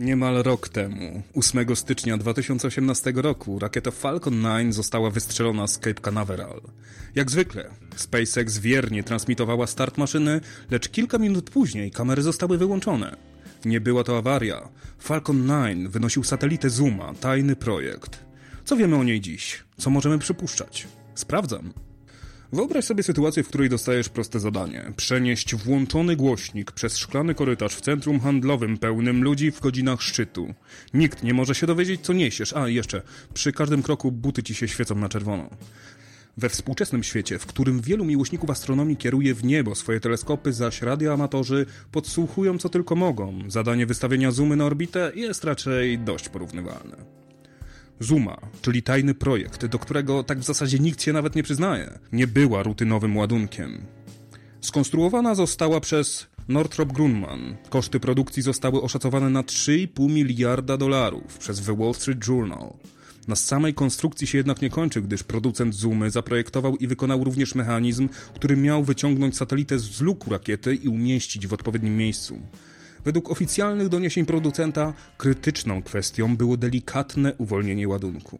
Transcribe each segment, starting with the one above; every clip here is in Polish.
Niemal rok temu, 8 stycznia 2018 roku, rakieta Falcon 9 została wystrzelona z Cape Canaveral. Jak zwykle, SpaceX wiernie transmitowała start maszyny, lecz kilka minut później kamery zostały wyłączone. Nie była to awaria. Falcon 9 wynosił satelitę Zuma, tajny projekt. Co wiemy o niej dziś? Co możemy przypuszczać? Sprawdzam. Wyobraź sobie sytuację, w której dostajesz proste zadanie: przenieść włączony głośnik przez szklany korytarz w centrum handlowym pełnym ludzi w godzinach szczytu. Nikt nie może się dowiedzieć, co niesiesz, a jeszcze przy każdym kroku buty ci się świecą na czerwono. We współczesnym świecie, w którym wielu miłośników astronomii kieruje w niebo swoje teleskopy, zaś radioamatorzy podsłuchują co tylko mogą, zadanie wystawienia zoomy na orbitę jest raczej dość porównywalne. Zuma, czyli tajny projekt, do którego tak w zasadzie nikt się nawet nie przyznaje, nie była rutynowym ładunkiem. Skonstruowana została przez Northrop Grumman. Koszty produkcji zostały oszacowane na 3,5 miliarda dolarów przez The Wall Street Journal. Na samej konstrukcji się jednak nie kończy, gdyż producent Zoomy zaprojektował i wykonał również mechanizm, który miał wyciągnąć satelitę z luku rakiety i umieścić w odpowiednim miejscu. Według oficjalnych doniesień producenta krytyczną kwestią było delikatne uwolnienie ładunku.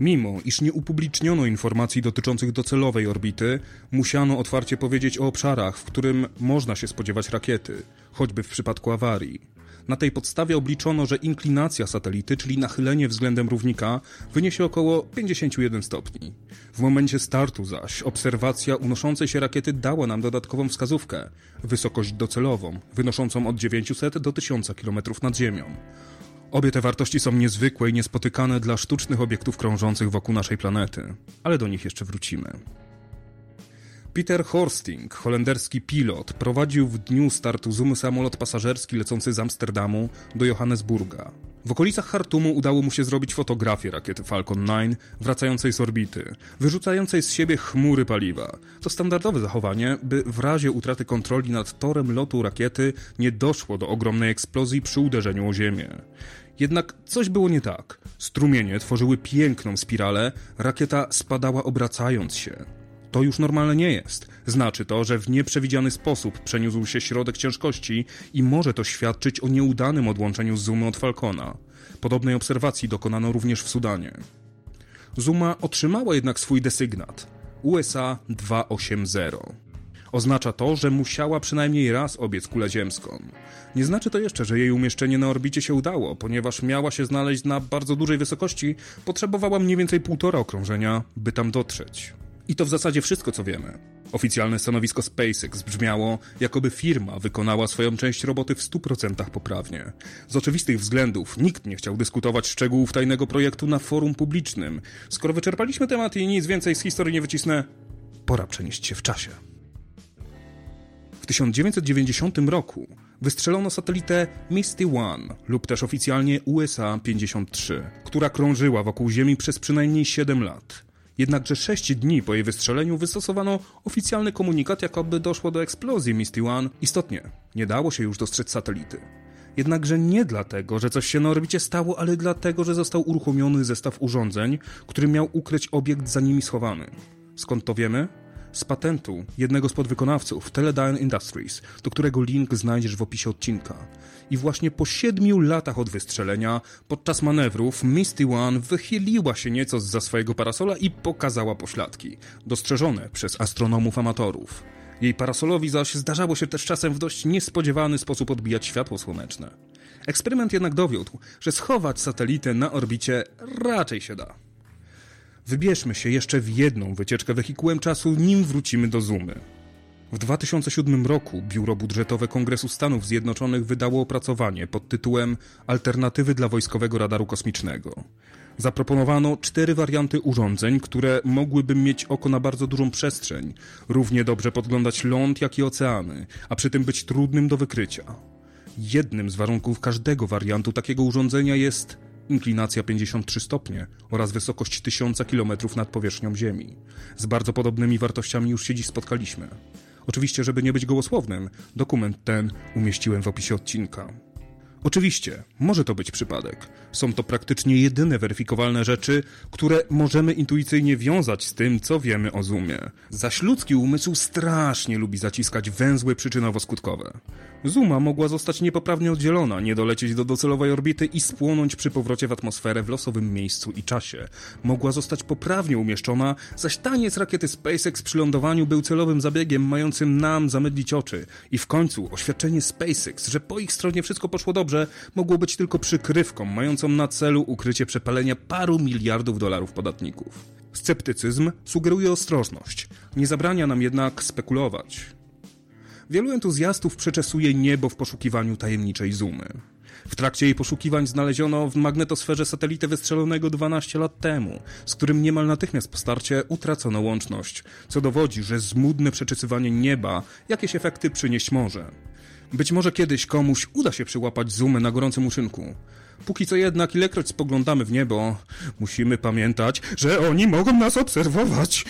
Mimo, iż nie upubliczniono informacji dotyczących docelowej orbity, musiano otwarcie powiedzieć o obszarach, w którym można się spodziewać rakiety, choćby w przypadku awarii. Na tej podstawie obliczono, że inklinacja satelity, czyli nachylenie względem równika, wyniesie około 51 stopni. W momencie startu zaś obserwacja unoszącej się rakiety dała nam dodatkową wskazówkę wysokość docelową, wynoszącą od 900 do 1000 km nad Ziemią. Obie te wartości są niezwykłe i niespotykane dla sztucznych obiektów krążących wokół naszej planety, ale do nich jeszcze wrócimy. Peter Horsting, holenderski pilot, prowadził w dniu startu Zoomy samolot pasażerski lecący z Amsterdamu do Johannesburga. W okolicach Hartumu udało mu się zrobić fotografię rakiety Falcon 9 wracającej z orbity, wyrzucającej z siebie chmury paliwa. To standardowe zachowanie, by w razie utraty kontroli nad torem lotu rakiety nie doszło do ogromnej eksplozji przy uderzeniu o ziemię. Jednak coś było nie tak. Strumienie tworzyły piękną spiralę, rakieta spadała obracając się. To już normalne nie jest. Znaczy to, że w nieprzewidziany sposób przeniósł się środek ciężkości i może to świadczyć o nieudanym odłączeniu Zoomy od Falcona. Podobnej obserwacji dokonano również w Sudanie. Zuma otrzymała jednak swój desygnat USA 280. Oznacza to, że musiała przynajmniej raz obiec kulę ziemską. Nie znaczy to jeszcze, że jej umieszczenie na orbicie się udało, ponieważ miała się znaleźć na bardzo dużej wysokości, potrzebowała mniej więcej półtora okrążenia, by tam dotrzeć. I to w zasadzie wszystko, co wiemy. Oficjalne stanowisko SpaceX brzmiało, jakoby firma wykonała swoją część roboty w 100% poprawnie. Z oczywistych względów nikt nie chciał dyskutować szczegółów tajnego projektu na forum publicznym. Skoro wyczerpaliśmy temat i nic więcej z historii nie wycisnę, pora przenieść się w czasie. W 1990 roku wystrzelono satelitę Misty One, lub też oficjalnie USA-53, która krążyła wokół Ziemi przez przynajmniej 7 lat. Jednakże sześć dni po jej wystrzeleniu wystosowano oficjalny komunikat, jakoby doszło do eksplozji Misty One. Istotnie, nie dało się już dostrzec satelity. Jednakże nie dlatego, że coś się na orbicie stało, ale dlatego, że został uruchomiony zestaw urządzeń, który miał ukryć obiekt za nimi schowany. Skąd to wiemy? Z patentu jednego z podwykonawców, Teledyne Industries, do którego link znajdziesz w opisie odcinka. I właśnie po siedmiu latach od wystrzelenia, podczas manewrów, Misty One wychyliła się nieco za swojego parasola i pokazała pośladki, dostrzeżone przez astronomów amatorów. Jej parasolowi zaś zdarzało się też czasem w dość niespodziewany sposób odbijać światło słoneczne. Eksperyment jednak dowiódł, że schować satelitę na orbicie raczej się da. Wybierzmy się jeszcze w jedną wycieczkę wehikułem czasu, nim wrócimy do Zoomy. W 2007 roku Biuro Budżetowe Kongresu Stanów Zjednoczonych wydało opracowanie pod tytułem Alternatywy dla wojskowego radaru kosmicznego. Zaproponowano cztery warianty urządzeń, które mogłyby mieć oko na bardzo dużą przestrzeń, równie dobrze podglądać ląd, jak i oceany, a przy tym być trudnym do wykrycia. Jednym z warunków każdego wariantu takiego urządzenia jest inklinacja 53 stopnie oraz wysokość 1000 km nad powierzchnią Ziemi. Z bardzo podobnymi wartościami już się dziś spotkaliśmy. Oczywiście, żeby nie być gołosłownym, dokument ten umieściłem w opisie odcinka. Oczywiście, może to być przypadek. Są to praktycznie jedyne weryfikowalne rzeczy, które możemy intuicyjnie wiązać z tym, co wiemy o Zoomie. Zaś ludzki umysł strasznie lubi zaciskać węzły przyczynowo-skutkowe. Zuma mogła zostać niepoprawnie oddzielona, nie dolecieć do docelowej orbity i spłonąć przy powrocie w atmosferę w losowym miejscu i czasie. Mogła zostać poprawnie umieszczona, zaś taniec rakiety SpaceX przy lądowaniu był celowym zabiegiem mającym nam zamydlić oczy. I w końcu oświadczenie SpaceX, że po ich stronie wszystko poszło dobrze, mogło być tylko przykrywką mającą na celu ukrycie przepalenia paru miliardów dolarów podatników. Sceptycyzm sugeruje ostrożność, nie zabrania nam jednak spekulować. Wielu entuzjastów przeczesuje niebo w poszukiwaniu tajemniczej Zumy. W trakcie jej poszukiwań znaleziono w magnetosferze satelitę wystrzelonego 12 lat temu, z którym niemal natychmiast po starcie utracono łączność, co dowodzi, że zmudne przeczesywanie nieba jakieś efekty przynieść może. Być może kiedyś komuś uda się przyłapać zoomy na gorącym uczynku. Póki co jednak, ilekroć spoglądamy w niebo, musimy pamiętać, że oni mogą nas obserwować.